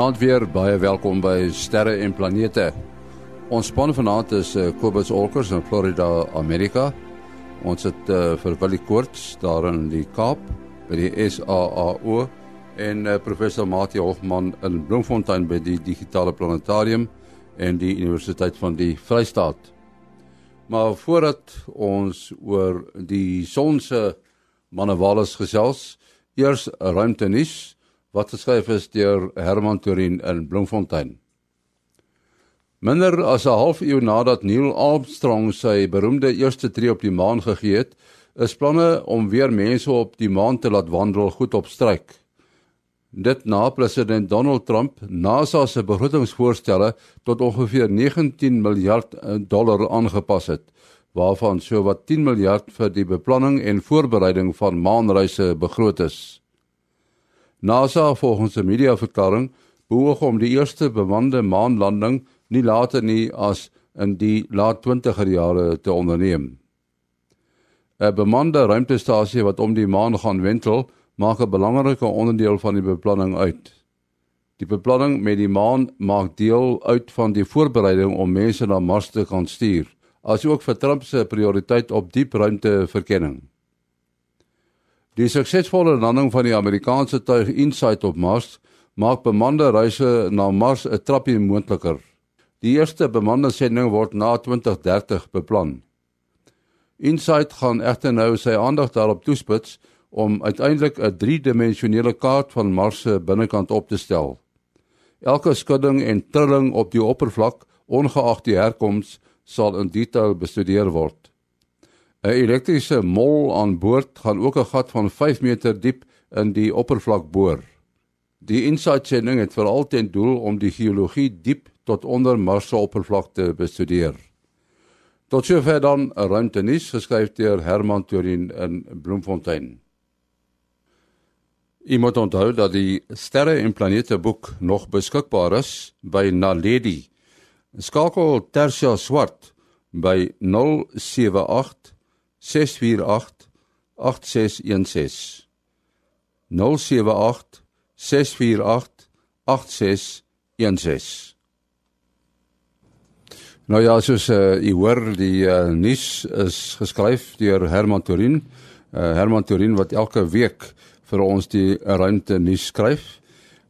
Goeienaand weer, baie welkom by Sterre en Planete. Ons span vanaand is uh, Kobus Olkers in Florida, Amerika. Ons het uh, vir Willie Koorts daar in die Kaap by die SAAO en uh, professor Mati Hofman in Bloemfontein by die Digitale Planetarium en die Universiteit van die Vrystaat. Maar voordat ons oor die son se manewales gesels, eers ruimte nuus wat geskryf is deur Herman Turin in Bloemfontein. Minder as 'n halfuur nadat Neil Armstrong sy beroemde eerste tree op die maan gegee het, is planne om weer mense op die maan te laat wandel goed op stryk. Dit na president Donald Trump NASA se begrotingsvoorstelle tot ongeveer 19 miljard dollar aangepas het, waarvan sowat 10 miljard vir die beplanning en voorbereiding van maanreise begroot is. NASA volgens 'n mediaverklaring beoog om die eerste bemande maanlanding nie later nie as in die laat 20er jare te onderneem. 'n Bemande ruimtestasie wat om die maan gaan wentel, maak 'n belangrike onderdeel van die beplanning uit. Die beplanning met die maan maak deel uit van die voorbereiding om mense na Mars te kan stuur, asook vir Trump se prioriteit op diep ruimteverkenning. Die suksesvolle landing van die Amerikaanse tuig Insight op Mars maak bemande reise na Mars 'n trappie moontliker. Die eerste bemande sending word na 2030 beplan. Insight gaan egter nou sy aandag daarop toespits om uiteindelik 'n driedimensionele kaart van Mars se binnekant op te stel. Elke skudding en trilling op die oppervlak, ongeag die herkoms, sal in detail bestudeer word. 'n Elektriese mol aan boord gaan ook 'n gat van 5 meter diep in die oppervlak boor. Die InSight-sending het veral ten doel om die geologie diep tot onder Mars se oppervlak te bestudeer. Tot sover dan 'n ruimtenis geskryf deur Herman Turin in Bloemfontein. Ek moet onthou dat die sterre en planete boek nog beskikbaar is by Naledi. Skakel Tersia Swart by 078 648 8616 Nou ja, soos uh, u hoor, die uh, nuus is geskryf deur Herman Torin. Uh, Herman Torin wat elke week vir ons die ruimte nuus skryf.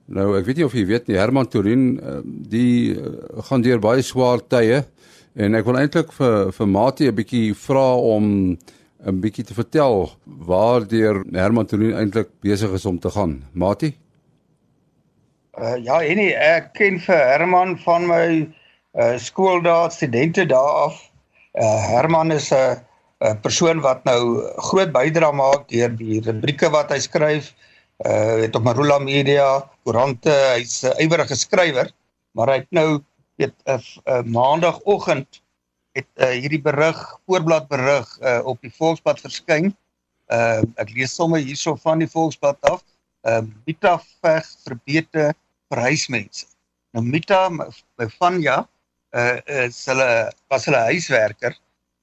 Nou ek weet nie of jy weet nie, Herman Torin uh, die uh, gaan deur baie swaar tye En ek wil eintlik vir vir Mati 'n bietjie vra om 'n bietjie te vertel waardeur Herman Tonin eintlik besig is om te gaan. Mati? Uh, ja, en ek ken vir Herman van my uh, skooldae, studente daar af. Uh, Herman is 'n 'n persoon wat nou groot bydrae maak deur die rubrieke wat hy skryf. Uh het op Marula Media, koerante, hy's 'n ywerige skrywer, maar hy het nou weet 'n uh, uh, maandagooggend het uh, hierdie berig, voorblad berig uh, op die Volksblad verskyn. Uh, ek lees sommer hierso van die Volksblad af. Uh, Mita veg vir huismense. Nou Mita by Vanja uh, is hulle was hulle huiswerker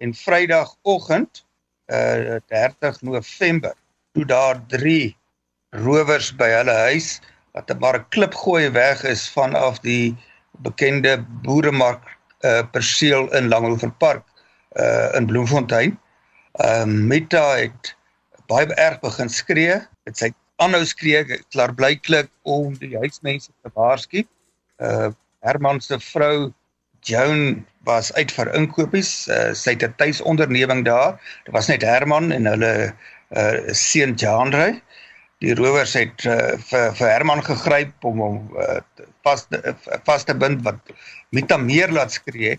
en Vrydagoggend uh 30 November toe daar 3 rowers by hulle huis wat 'n 'n klip gooi weg is vanaf die bekende boeremark uh, perseel in Langhoeverpark uh, in Bloemfontein. Ehm uh, Meta het baie erg begin skree. Dit sy aanhou skree klaar blyklik om die huismense te waarsku. Uh Herman se vrou Joan was uit vir inkopies. Uh, sy het 'n tuisonderneming daar. Dit was net Herman en hulle uh seun Jeanre. Uh die rowers het uh, vir vir Herman gegryp om hom uh, vas uh, vas te bind wat Mita meer laat skree.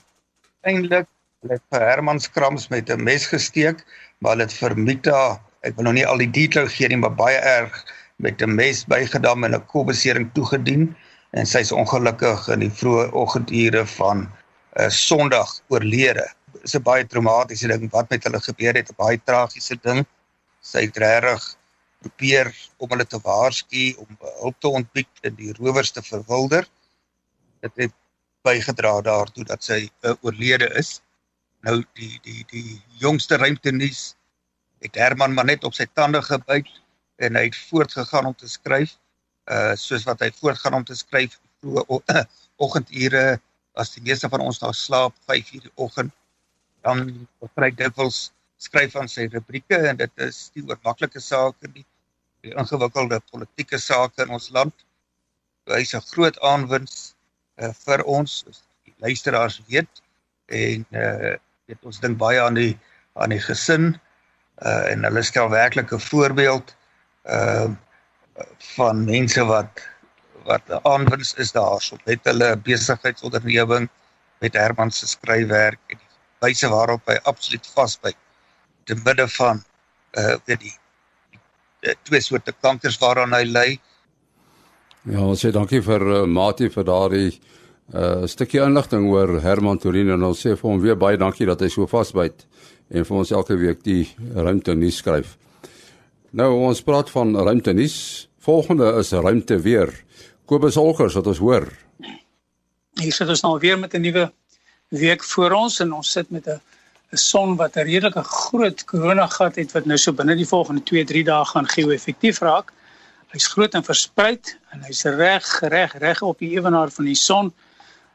Eindelik het vir Herman skrams met 'n mes gesteek, maar het vir Mita, ek wil nou nie al die detail gee nie, maar baie erg met 'n mes bygedam en 'n kopbesering toegedien en sy is ongelukkig in die vroeë oggendure van 'n uh, Sondag oorlede. Dit is 'n baie traumatiese ding wat met hulle gebeur het, 'n baie tragiese ding. Sy het regtig probeer om hulle te waarsku om hulp te ontbied en die rowers te verwilder. Dit het bygedra daartoe dat sy uh, oorlede is. Nou die die die jongste ruimtenuus het Herman maar net op sy tande gebyt en hy het voortgegaan om te skryf. Uh soos wat hy voortgaan om te skryf vroeë oggendure as die meeste van ons nou slaap 5 uur die oggend dan kry dikwels skryf aan sy rubrieke en dit is die oor maklike sake nie die ingewikkelde politieke sake in ons land. Hy's 'n groot aanwins uh, vir ons as die luisteraars weet en uh weet ons dink baie aan die aan die gesin uh en hulle stel werklik 'n voorbeeld uh van mense wat wat aanwins is daarso met hulle besigheidsonderneming met Herman se skryfwerk en die wyse waarop hy absoluut vasbyt te midde van uh weet die, die twee soorte kankers waaraan hy ly. Ja, ons sê dankie vir uh, Mati vir daardie uh, stukkie inligting oor Herman Torino en ons sê vir hom weer baie dankie dat hy so vasbyt en vir ons elke week die ruimte nuus skryf. Nou ons praat van ruimte nuus. Volgende is ruimte weer. Kobus Olkers wat ons hoor. Hier sit ons nou weer met 'n nuwe week voor ons en ons sit met 'n 'n son wat 'n redelike groot koronagat het wat nou so binne die volgende 2-3 dae gaan geo-effektief raak. Hy's groot en versprei en hy's reg reg reg op die ewenaar van die son.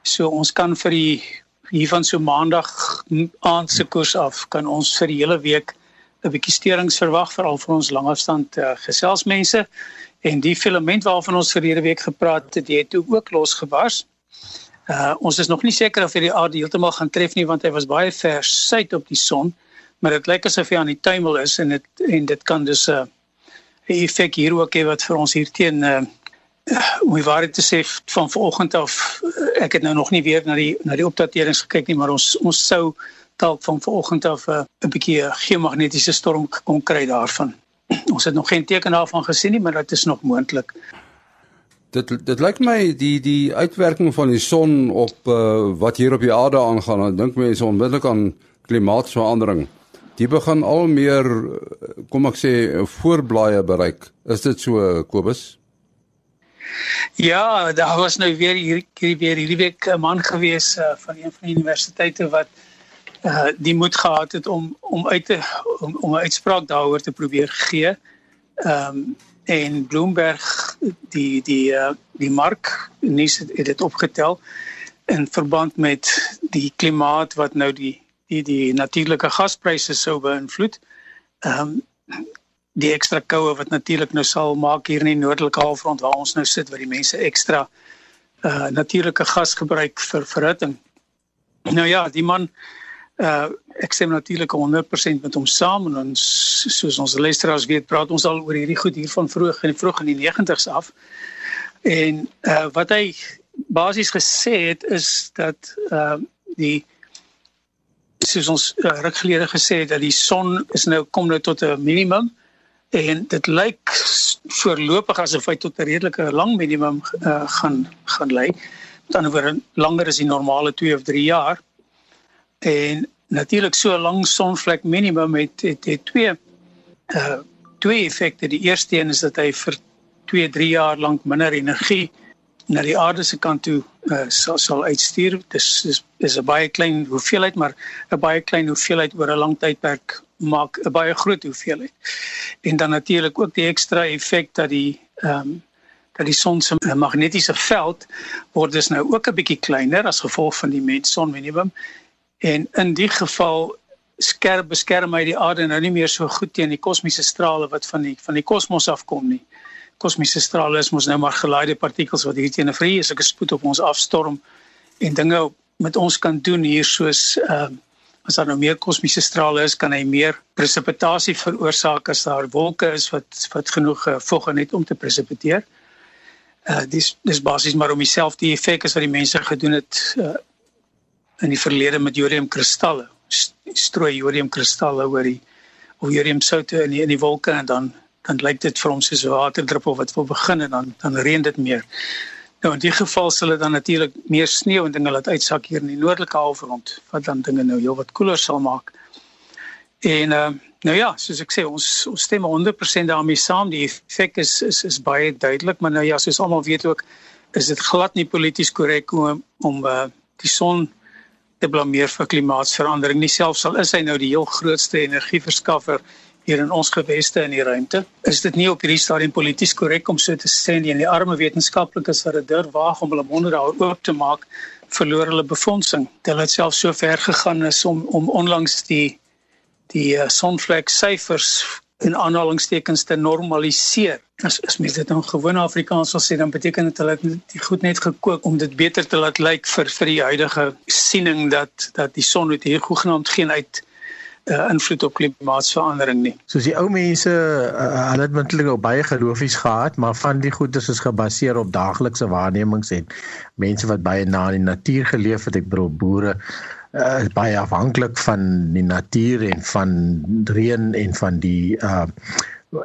So ons kan vir die hiervan so maandag aand se koers af kan ons vir die hele week 'n bietjie sterings verwag veral vir ons langafstand uh, geselsmense en die filament waarvan ons verlede week gepraat het, het ook losgebars. Uh ons is nog nie seker of hy die aarde heeltemal gaan tref nie want hy was baie ver suid op die son, maar dit lyk asof hy aan die tuimel is en dit en dit kan dus 'n uh, effek hier ook hê wat vir ons hier teen uh, om die waarheid te sê van vanoggend af eh, ek het nou nog nie weer na die na die opdaterings gekyk nie maar ons ons sou dalk van vanoggend af 'n bietjie geomagnetiese storm kon kry daarvan. Ons het nog geen teken daarvan gesien nie, maar dit is nog moontlik. Dit dit lyk my die die uitwerking van die son op uh, wat hier op die aarde aangaan, ek dink mense onmiddellik aan klimaatsverandering. Die begin al meer kom ek sê voorblaaie bereik. Is dit so Kobus? Ja, daar was nou weer hier, hier weer hierdie week 'n man gewees uh, van een van die universiteite wat uh die moed gehad het om om uit te om, om 'n uitspraak daaroor te probeer gee. Ehm um, en Bloomberg die die uh die mark nuus het, dit opgetel in verband met die klimaat wat nou die die die natuurlike gaspryse sou beïnvloed. Ehm um, die ekstra koue wat natuurlik nou sal maak hier in die noordelike halfrond waar ons nou sit waar die mense ekstra uh natuurlike gas gebruik vir verhitting. Nou ja, die man uh ek sê natuurlik 100% met hom saam en ons soos ons luisteraars weet, praat ons al oor hierdie goed hier van vroeg en vroeg in die 90's af. En uh wat hy basies gesê het is dat uh die soos ons uh, ruk gelede gesê het dat die son is nou kom nou tot 'n minimum en dit lyk voorlopig asof hy tot 'n redelike lang minimum uh, gaan gaan lê. Met ander woorde langer as die normale 2 of 3 jaar. En natuurlik so 'n lang sonvlek minimum het het, het twee uh twee effekte. Die eerste een is dat hy vir 2, 3 jaar lank minder energie na die aarde se kant toe uh, sal sal uitstuur. Dis is is 'n baie klein hoeveelheid, maar 'n baie klein hoeveelheid oor 'n lang tydperk maak 'n baie groot hoeveelheid. En dan natuurlik ook die ekstra effek dat die ehm um, dat die son se magnetiese veld word dus nou ook 'n bietjie kleiner as gevolg van die mens son minimum. En in die geval skerp beskerm hy die aarde nou nie meer so goed teen die kosmiese strale wat van die van die kosmos afkom nie. Kosmiese strale is mos nou maar gelaaide partikels wat hier teen 'n vreeslike spoed op ons afstorm en dinge met ons kan doen hier soos ehm uh, as daar nou meer kosmiese strale is, kan hy meer presipitasie veroorsaak as daar wolke is wat wat genoeg uh, vog het om te presipiteer. Uh dis dis basies maar om dieselfde effek as wat die mense gedoen het uh in die verlede met jodiumkristalle. Strooi jodiumkristalle oor die of jodiumsoute in die, in die wolke en dan dan lyk dit vir ons soos 'n waterdruppel wat wil begin en dan dan reën dit meer. Nou in die geval sal dit dan natuurlik meer sneeu en dinge laat uitsak hier in die noordelike halfrond wat dan dinge nou heelwat koeler sal maak. En uh, nou ja, soos ek sê, ons ons stem 100% daarmee saam. Die effek is is is baie duidelik, maar nou ja, soos almal weet ook, is dit glad nie polities korrek om om uh, die son te blameer vir klimaatsverandering nie. Selfs al is hy nou die heel grootste energieverskaffer hier in ons geweste in die ruimte. Is dit nie op hierdie stadium polities korrek om so te sê nie en die arme wetenskaplikes wat dit durf waag om hulle monde daaroor oop te maak, verloor hulle befondsing. Hulle het self so ver gegaan is om om onlangs die die uh, sonvlek syfers in aanhalingstekens te normaliseer. As as mens dit in gewone Afrikaans sal sê, dan beteken dit hulle het die goed net gekook om dit beter te laat lyk vir vir die huidige siening dat dat die son het hier hoegenaamd geen uit uh, invloed op klimaatsverandering nie. Soos die ou mense, uh, hulle het eintlik al baie geloofies gehad, maar van die goedes is gebaseer op daaglikse waarnemings en mense wat baie na die natuur geleef het, ek bedoel boere uh, baie afhanklik van die natuur en van reën en van die uh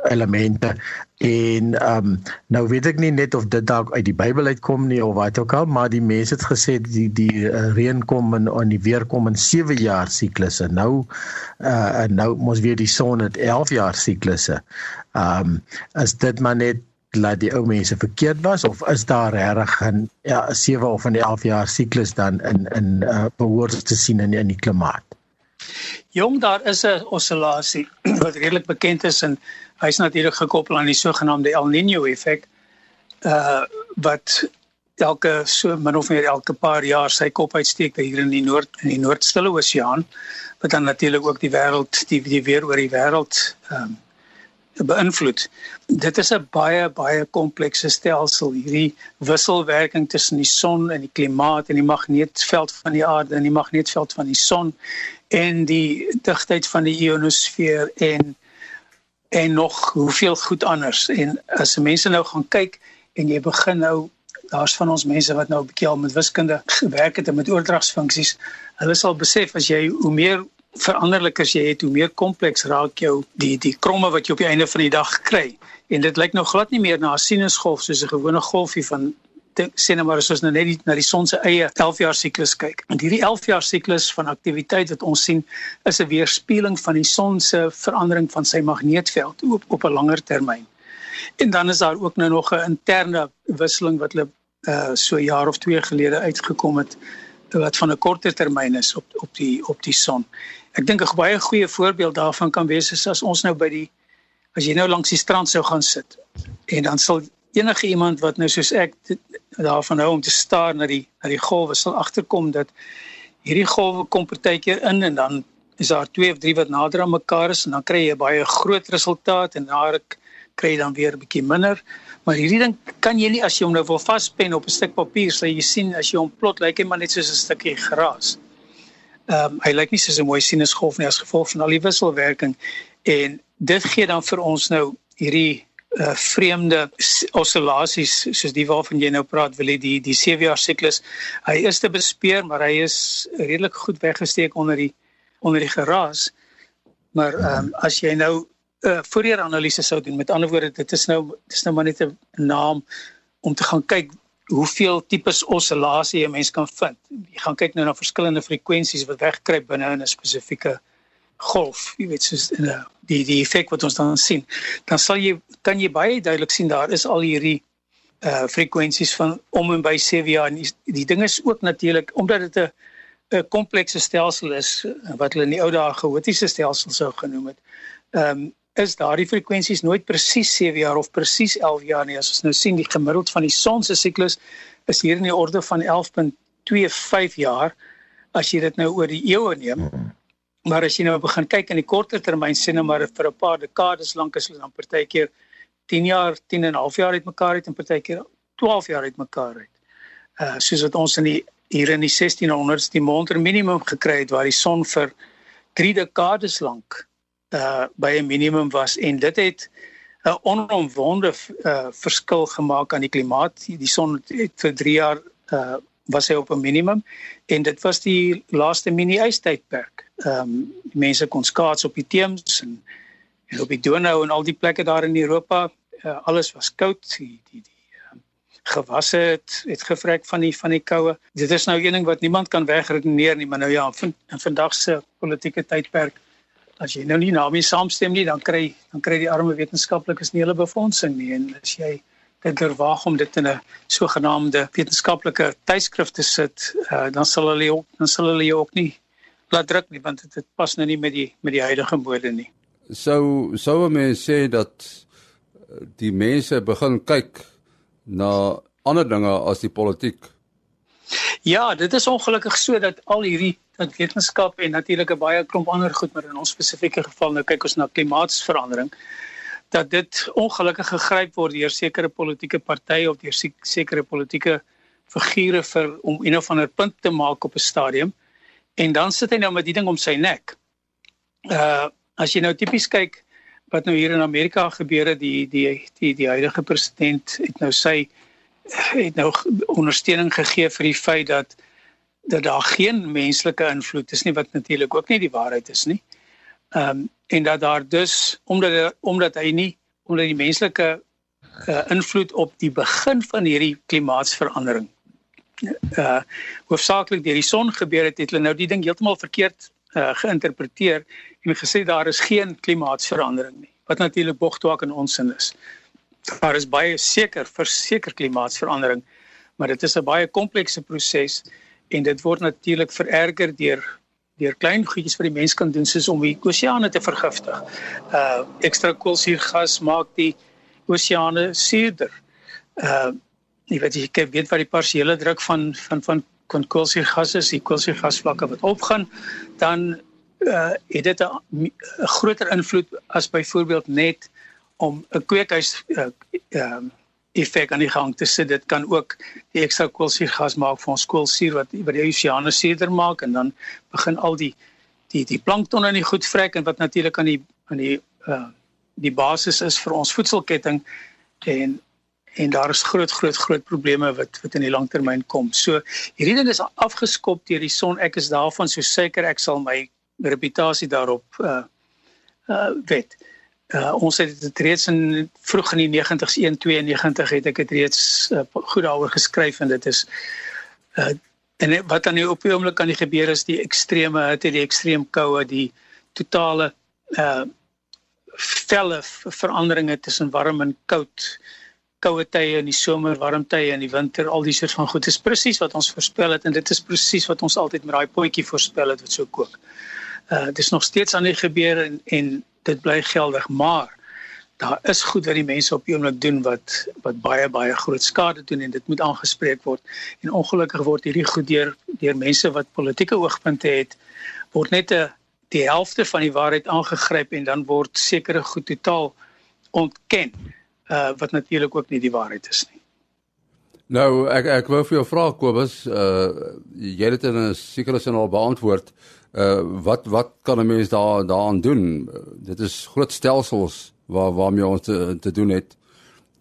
elemente. En ehm um, nou weet ek nie net of dit dalk uit die Bybel uitkom nie of wat ook al maar die mense het gesê die die uh, reën kom en en die weer kom in 7 jaar siklusse. Nou uh nou mos weer die son het 11 jaar siklusse. Ehm um, is dit maar net laat die ou mense verkeerd was of is daar regtig 'n ja 7 of 'n 11 jaar siklus dan in in uh, behoort te sien in in die klimaat. Jong daar is 'n oscillasie wat redelik bekend is en hy's natuurlik gekoppel aan die sogenaamde El Niño effek uh wat elke so min of meer elke paar jaar sy kop uitsteek hier in die noord in die noordstille oseaan wat dan natuurlik ook die wêreld die die weer oor die wêreld ehm um, beïnvloed. Dit is 'n baie baie komplekse stelsel hierdie wisselwerking tussen die son en die klimaat en die magneetveld van die aarde en die magneetveld van die son en die digtheid van die ionosfeer en en nog hoeveel goed anders en as mense nou gaan kyk en jy begin nou daar's van ons mense wat nou 'n bietjie al met wiskunde gewerk het en met oordragsfunksies hulle sal besef as jy hoe meer veranderlik as jy het hoe meer kompleks raak jou die die kromme wat jy op die einde van die dag kry en dit lyk nou glad nie meer na 'n sinusgolf soos 'n gewone golfie van sê net maar as ons nou net die, na die son se eie 11 jaar siklus kyk. En hierdie 11 jaar siklus van aktiwiteit wat ons sien is 'n weerspieëling van die son se verandering van sy magneetveld op op 'n langer termyn. En dan is daar ook nou nog 'n interne wisseling wat hulle uh so jaar of 2 gelede uitgekom het wat van 'n korter termyn is op op die op die son. Ek dink 'n baie goeie voorbeeld daarvan kan wees is as ons nou by die as jy nou langs die strand sou gaan sit en dan sal enige iemand wat nou soos ek daarvan hou om te staar na die na die golwe sal agterkom dat hierdie golwe kom partykeer in en dan is daar twee of drie wat nader aan mekaar is en dan kry jy 'n baie groot resultaat en daar kry jy dan weer 'n bietjie minder. Maar hierdie ding kan jy nie as jy hom nou wil vaspen op 'n stuk papier, sal jy sien as jy hom plot lyk hy maar net soos 'n stukkie gras. Ehm um, hy lyk nie soos 'n mooi sinusgolf nie as gevolg van al die wisselwerking en dit gee dan vir ons nou hierdie uh, vreemde oscillasies soos die waarvan jy nou praat wil die die 7 jaar siklus hy is te bespeer maar hy is redelik goed weggesteek onder die onder die geraas maar um, as jy nou uh, Fourier analise sou doen. Met ander woorde dit is nou dis nou maar net 'n naam om te gaan kyk hoeveel tipes oscillasie 'n mens kan vind. Jy gaan kyk nou na verskillende frekwensies wat wegkruip binne in 'n spesifieke golf, jy weet soos in uh, die die effek wat ons dan sien, dan sal jy kan jy baie duidelik sien daar is al hierdie uh frekwensies van om en by 7 jaar en die, die ding is ook natuurlik omdat dit 'n 'n komplekse stelsel is wat hulle in die ou dae chaotiese stelsel sou genoem het. Ehm um, is daardie frekwensies nooit presies 7 jaar of presies 11 jaar nie. As ons nou sien die gemiddeld van die son se siklus is hier in die orde van 11.25 jaar as jy dit nou oor die eeue neem. Maar as jy nou begin kyk in die korter termyn sien nou maar vir 'n paar dekades lank is hulle dan partykeer 10 jaar, 10 en 'n half jaar uitmekaar uit en partykeer 12 jaar uitmekaar uit. Uh soos wat ons in die hier in die 1600s die Monter minimum gekry het waar die son vir 3 dekades lank uh by 'n minimum was en dit het 'n onomwonde uh verskil gemaak aan die klimaat. Die son het vir 3 jaar uh was hy op 'n minimum en dit was die laaste mini-ystydperk. Ehm um, die mense kon skaats op die Theems en en op die Donau en al die plekke daar in Europa. Uh, alles was koud. Die die die uh, gewasse het het gevrek van die van die koue. Dit is nou een ding wat niemand kan wegredeneer nie, maar nou ja, in, in vandag se politieke tydperk as jy nou nie daarmee saamstem nie, dan kry dan kry die arme wetenskaplikes nie hulle befondsing nie en as jy dit verwag om dit in 'n sogenaamde wetenskaplike tydskrif te sit, uh, dan sal hulle ook dan sal hulle ook nie laat druk nie want dit, dit pas nou nie met die met die huidige mode nie. sou sou mense sê dat die mense begin kyk na ander dinge as die politiek. Ja, dit is ongelukkig so dat al hierdie dat wetenskap en natuurlik 'n baie klomp ander goed, maar in ons spesifieke geval nou kyk ons na klimaatsverandering dat dit ongelukkig gegryp word deur sekere politieke partye of deur sekere politieke figure vir om een of ander punt te maak op 'n stadium en dan sit hy nou met die ding om sy nek. Uh as jy nou tipies kyk wat nou hier in Amerika gebeur het, die die die die huidige president het nou sy het nou ondersteuning gegee vir die feit dat dat daar geen menslike invloed is nie wat natuurlik ook nie die waarheid is nie. Ehm um, en dat daar dus omdat omdat hy nie omdat die menslike uh, invloed op die begin van hierdie klimaatsverandering uh hoofsaaklik deur die son gebeur het, het hulle nou die ding heeltemal verkeerd uh geïnterpreteer en gesê daar is geen klimaatsverandering nie. Wat natuurlik bogtwak in ons sin is. Daar is baie seker verseker klimaatsverandering, maar dit is 'n baie komplekse proses en dit word natuurlik vererger deur deur klein goedjies wat die mens kan doen soos om die oseane te vergiftig. Uh ekstra koolsuurgas maak die oseane suurder. Uh jy weet jy weet wat die partiële druk van van van kon koolsuurgas is, die koolsuurgasvlakke wat opgaan, dan uh het dit 'n groter invloed as byvoorbeeld net om 'n kweekhuis ehm uh, uh, effek aan die gang te sit. Dit kan ook die ekstra koolsuurgas maak vir ons koolsuur wat wat die oseane suurder maak en dan begin al die die die plankton in die goed vrek en wat natuurlik aan die aan die uh die basis is vir ons voedselketting en en daar is groot groot groot probleme wat wat in die langtermyn kom. So hierdie ding is afgeskop deur die son. Ek is daarvan so seker ek sal my reputasie daarop uh uh wet. Uh ons het dit reeds in vroeg in die 90s 192 het ek dit reeds uh, goed daaroor geskryf en dit is uh en wat dan nou op die oomblik kan gebeur is die extreme hitte, die ekstreem koue, die totale uh felle veranderinge tussen warm en koud koue tye in die somer, warm tye in die winter, al die soort van goed. Dit is presies wat ons voorspel het en dit is presies wat ons altyd met daai potjie voorspel het wat so kook. Uh dit is nog steeds aan die gebeur en en dit bly geldig, maar daar is goed wat die mense op die oomblik doen wat wat baie baie groot skade doen en dit moet aangespreek word. En ongelukkig word hierdie goed deur deur mense wat politieke oogpunte het word net 'n die helfte van die waarheid aangegryp en dan word sekere goed totaal ontken uh wat natuurlik ook nie die waarheid is nie. Nou ek ek wou vir jou vra Kobus, uh jy het dit in 'n sekere sin al beantwoord. Uh wat wat kan 'n mens daar daaraan doen? Uh, dit is groot stelsels waar waarmee ons te, te doen het.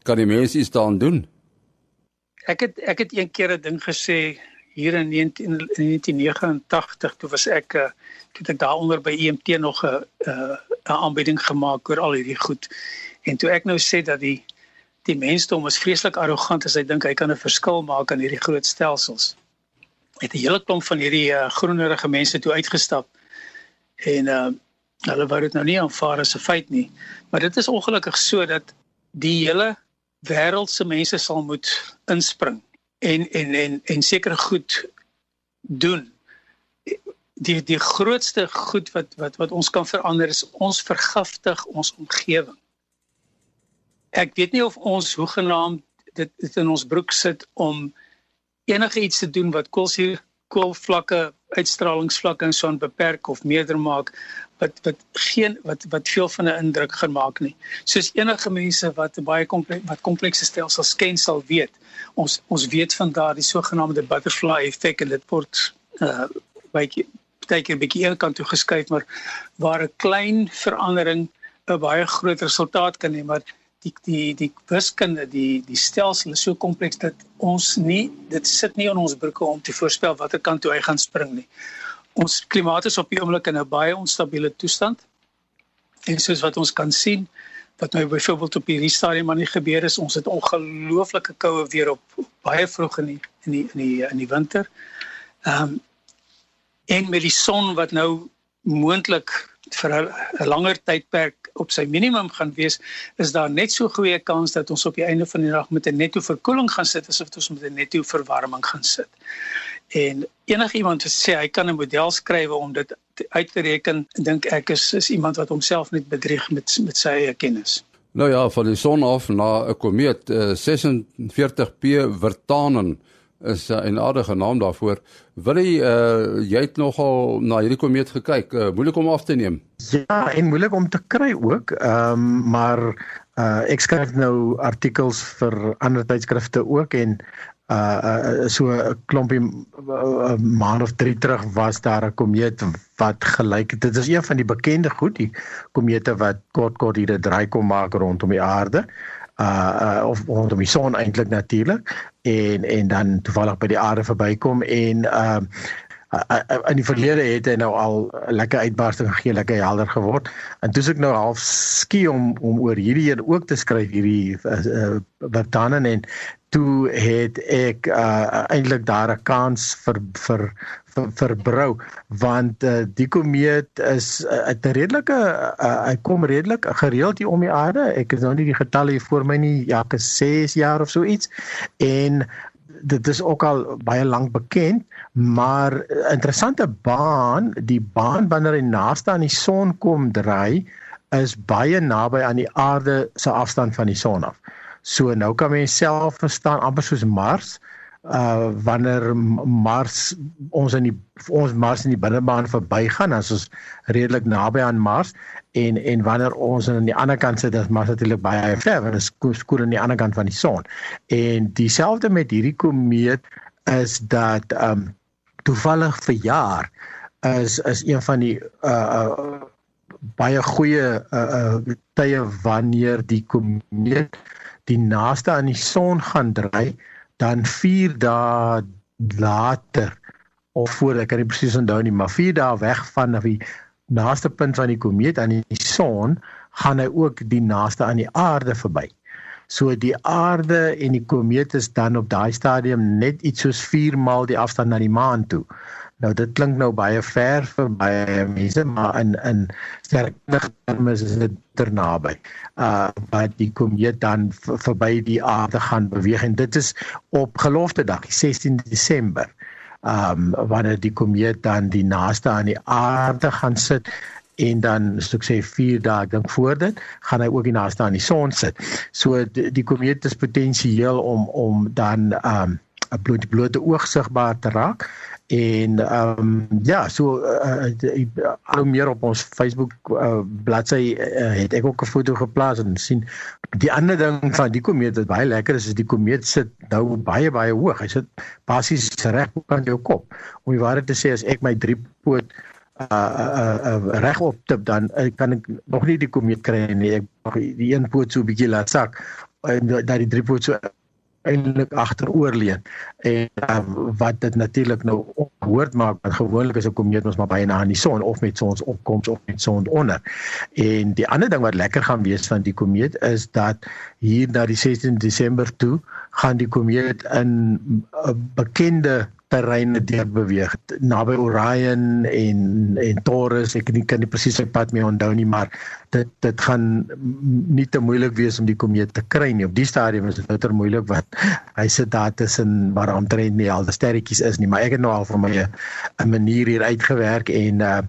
Kan die mense iets daaraan doen? Ek het ek het een keer 'n ding gesê hier in 19, in 1989 toe was ek uh toe ek daaronder by EMT nog 'n 'n aanbieding gemaak oor al hierdie goed. En toe ek nou sê dat die die mensdom is vreeslik arrogant as hy dink hy kan 'n verskil maak aan hierdie groot stelsels het 'n hele klomp van hierdie uh, groenerige mense toe uitgestap. En uh hulle wou dit nou nie aanvaar as 'n feit nie. Maar dit is ongelukkig so dat die hele wêreld se mense sal moet inspring en en en en seker goed doen. Die die grootste goed wat wat wat ons kan verander is ons vergiftig ons omgewing. Ek weet nie of ons hoegenaamd dit, dit in ons broek sit om enige iets te doen wat koolsuur koolvlakke uitstralingsvlakke en so 'n beperk of meerder maak wat wat geen wat wat veel van 'n indruk gaan maak nie. Soos enige mense wat baie kompleks wat komplekse stelsels ken sal weet. Ons ons weet van daardie sogenaamde butterfly effek en dit word uh baie baie 'n bietjie eerkant toe geskuif maar waar 'n klein verandering 'n baie groot resultaat kan hê maar die die die wiskunde die die stelsel is so kompleks dat ons nie dit sit nie in ons broeke om te voorspel watter kant toe hy gaan spring nie. Ons klimaat is op die oomblik in 'n baie onstabiele toestand. En soos wat ons kan sien wat nou byvoorbeeld op hierdie stadium aan die gebeur is, ons het ongelooflike koue weer op, op baie vroeg in die in die in die in die winter. Ehm um, en met die son wat nou moontlik vir 'n langer tydperk op sy minimum gaan wees, is daar net so goeie kans dat ons op die einde van die dag met 'n netto verkoeling gaan sit asof ons met 'n netto verwarming gaan sit. En enigiemand wat sê hy kan 'n model skryf om dit uit te reken, dink ek is is iemand wat homself net bedrieg met met sy eie kennis. Nou ja, van die son af na 'n komeet uh, 46P Virtanen is 'n uh, aardige naam daarvoor. Wil jy uh, jy het nogal na hierdie komeet gekyk? Uh, moeilik om af te neem. Ja, en moeilik om te kry ook. Ehm um, maar uh, ek skryf nou artikels vir ander tydskrifte ook en uh, uh so 'n klompie uh, maand of 3 terug was daar 'n komeet wat gelyk dit is een van die bekende goed die komete wat kort kort hier 'n draai kom maak rondom die aarde uh, uh of rondom die son eintlik natuurlik. En en dan toevallig by die aarde verbykom en uh in die verlede het hy nou al lekker uitbarsting gegee, lekker helder geword. En toe ek nou half skie om om oor hierdie een ook te skryf hierdie uh, wat dan en toe het ek uh, eintlik daar 'n kans vir vir vir, vir brou want uh, die komeet is 'n uh, redelike uh, hy kom redelik gereeld hier om die aarde ek is nou nie die getalle hier voor my nie ja, ek is 6 jaar of so iets en dit is ook al baie lank bekend maar interessante baan die baan wanneer hy naaste aan die son kom draai is baie naby aan die aarde se afstand van die son af. So nou kan mens self verstaan amper soos Mars uh wanneer Mars ons in die ons Mars in die binnebaan verbygaan as ons redelik naby aan Mars en en wanneer ons aan die ander kant sit is Mars natuurlik baie ver want dit is skoon aan die ander kant van die son. En dieselfde met hierdie komeet is dat um toevallig vir jaar is is een van die uh, uh baie goeie uh, uh tye wanneer die komeet die naaste aan die son gaan dry, dan 4 dae later of voor ek kan nie presies onthou nie, maar 4 dae weg van die naaste punt van die komeet aan die son, gaan hy ook die naaste aan die aarde verby. So die aarde en die komeet is dan op daai stadium net iets soos 4 maal die afstand na die maan toe. Nou dit klink nou baie ver vir baie mense, maar in in sterkte terme is dit ter naby. Uh wat die komeet dan verby die aarde gaan beweeg en dit is op gelofte dag, 16 Desember. Um wanneer die komeet dan die naaste aan die aarde gaan sit en dan soos ek sê 4 dae ek dink voor dit gaan hy ook die naaste aan die son sit. So die, die komeet is potensieel om om dan um 'n blote blote oog sigbaar te raak en ehm um, ja so uh, uh, al meer op ons Facebook uh, bladsy uh, het ek ook 'n foto geplaas en sien die ander ding van die komeet wat baie lekker is is die komeet sit nou baie baie hoog. Hy sit basies reg op aan jou kop. Om die waarheid te sê as ek my drie poot uh, uh, uh, reg op tip dan uh, kan ek nog nie die komeet kry nie. Ek die een poot so 'n bietjie laat sak en dat die drie poot so eintlik agteroor leun en uh, wat dit natuurlik nou hoort maak want gewoonlik is 'n komeet ons maar baie na aan die son of met sonsopkoms of met sononder en die ander ding wat lekker gaan wees van die komeet is dat hier na die 16 Desember toe gaan die komeet in 'n uh, bekende terreine deur beweeg naby Orion en en Taurus ek kan nie presies op pad mee onthou nie maar dit dit gaan nie te moeilik wees om die komeet te kry nie op die stadium is dit bitter moeilik want hy sit daar tussen waar omtrent nie al die sterretjies is nie maar ek het nou al vir my 'n manier hier uitgewerk en uh,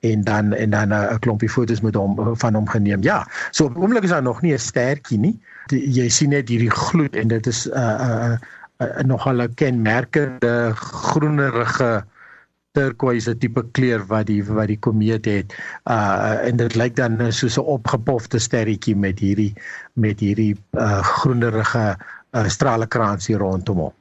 en dan en dan 'n klompie foto's met hom van hom geneem. Ja, so op oomblik is daar nog nie 'n stertjie nie. Die, jy sien net hierdie gloed en dit is 'n uh, uh, uh, nogal 'n kenmerkende groenerige turquoise tipe kleur wat die wat die komeet het. Uh en dit lyk dan soos 'n opgepofte sterretjie met hierdie met hierdie uh groenerige uh, stralekrans hier rondom hom.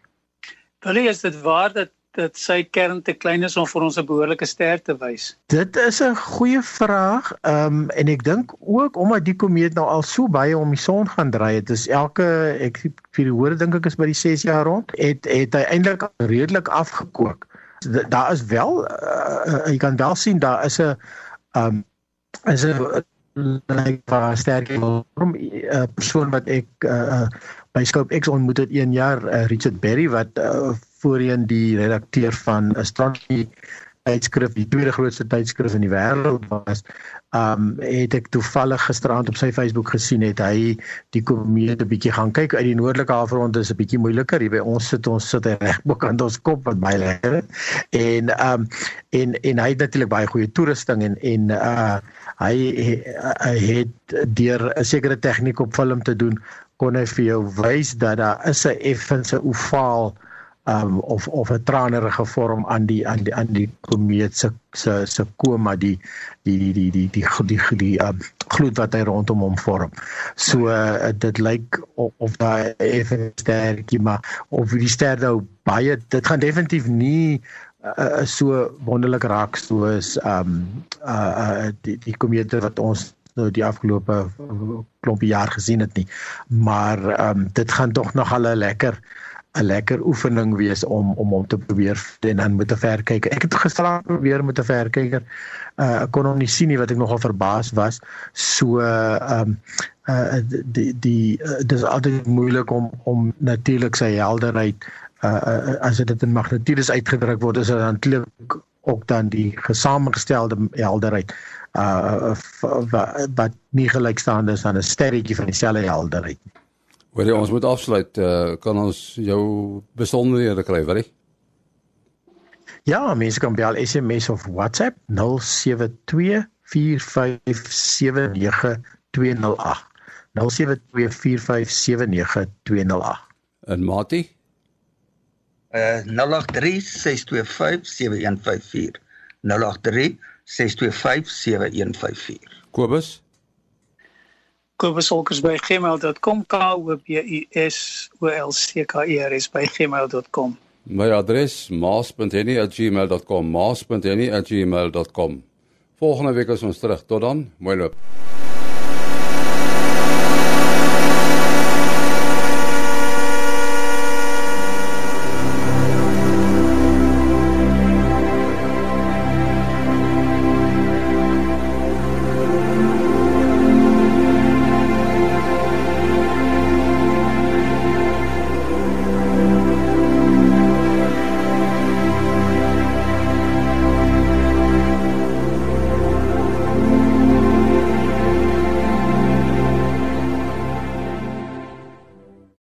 Wil is dit waar dat dat sy kern te klein is om vir ons 'n behoorlike ster te wys? Dit is 'n goeie vraag. Ehm um, en ek dink ook omdat die komeet nou al so baie om die son gaan draai, dit is elke ek vir die hoor dink ek is by die 6 jaar rond, het het hy eintlik redelik afgekook. Daar is wel uh, jy kan wel sien daar is 'n ehm um, is 'n like waar sterk vorm 'n persoon wat ek uh, by Scope X ontmoet het 1 jaar uh, Richard Berry wat uh, voorheen die redakteur van Astronomy tydskrif, die tweede grootste tydskrif in die wêreld was, um het ek toevallig gisteraand op sy Facebook gesien het hy die komeet 'n bietjie gaan kyk. Uit die noordelike halfrond is 'n bietjie moeiliker. Hier by ons sit ons sit reg bokant ons kop wat baie lekker en um en en hy het natuurlik baie goeie toerusting en en uh hy, hy het deur 'n sekere tegniek op film te doen kon hy vir jou wys dat daar is 'n effense ovaal um of of 'n tranerige vorm aan die aan die aan die komeet se se se koma die die die die die die die, die, die um, gloed wat hy rondom hom vorm. So uh, dit lyk of, of daai effens sterkie maar of die ster nou baie dit gaan definitief nie uh, so wonderlik raak soos um uh, uh die die komete wat ons nou die afgelope klompie jaar gesien het nie. Maar um dit gaan tog nog al lekker 'n lekker oefening wees om om om te probeer en dan met 'n verkyker. Ek het gister probeer met 'n verkyker. Uh ek kon hom nie sien nie wat ek nogal verbaas was. So um uh die die uh, dis altyd moeilik om om natuurlik sy helderheid uh as dit in magnitudes uitgedruk word is dit natuurlik ook dan die gesamengestelde helderheid uh wat nie gelykstaande is aan 'n sterretjie van dieselfde helderheid nie. Wel ons moet afsluit. Uh, kan ons jou besonderhede kry, wil jy? Ja, mense kan bel SMS of WhatsApp 072 4579208. 072 4579208. En Mati? Uh 0836257154. 0836257154. Kobus? kobusolkers@gmail.com k o b u s o l c k e r s by gmail.com. My adres maas.henny@gmail.com maas.henny@gmail.com. Volgende week is ons terug. Tot dan. Mooi loop.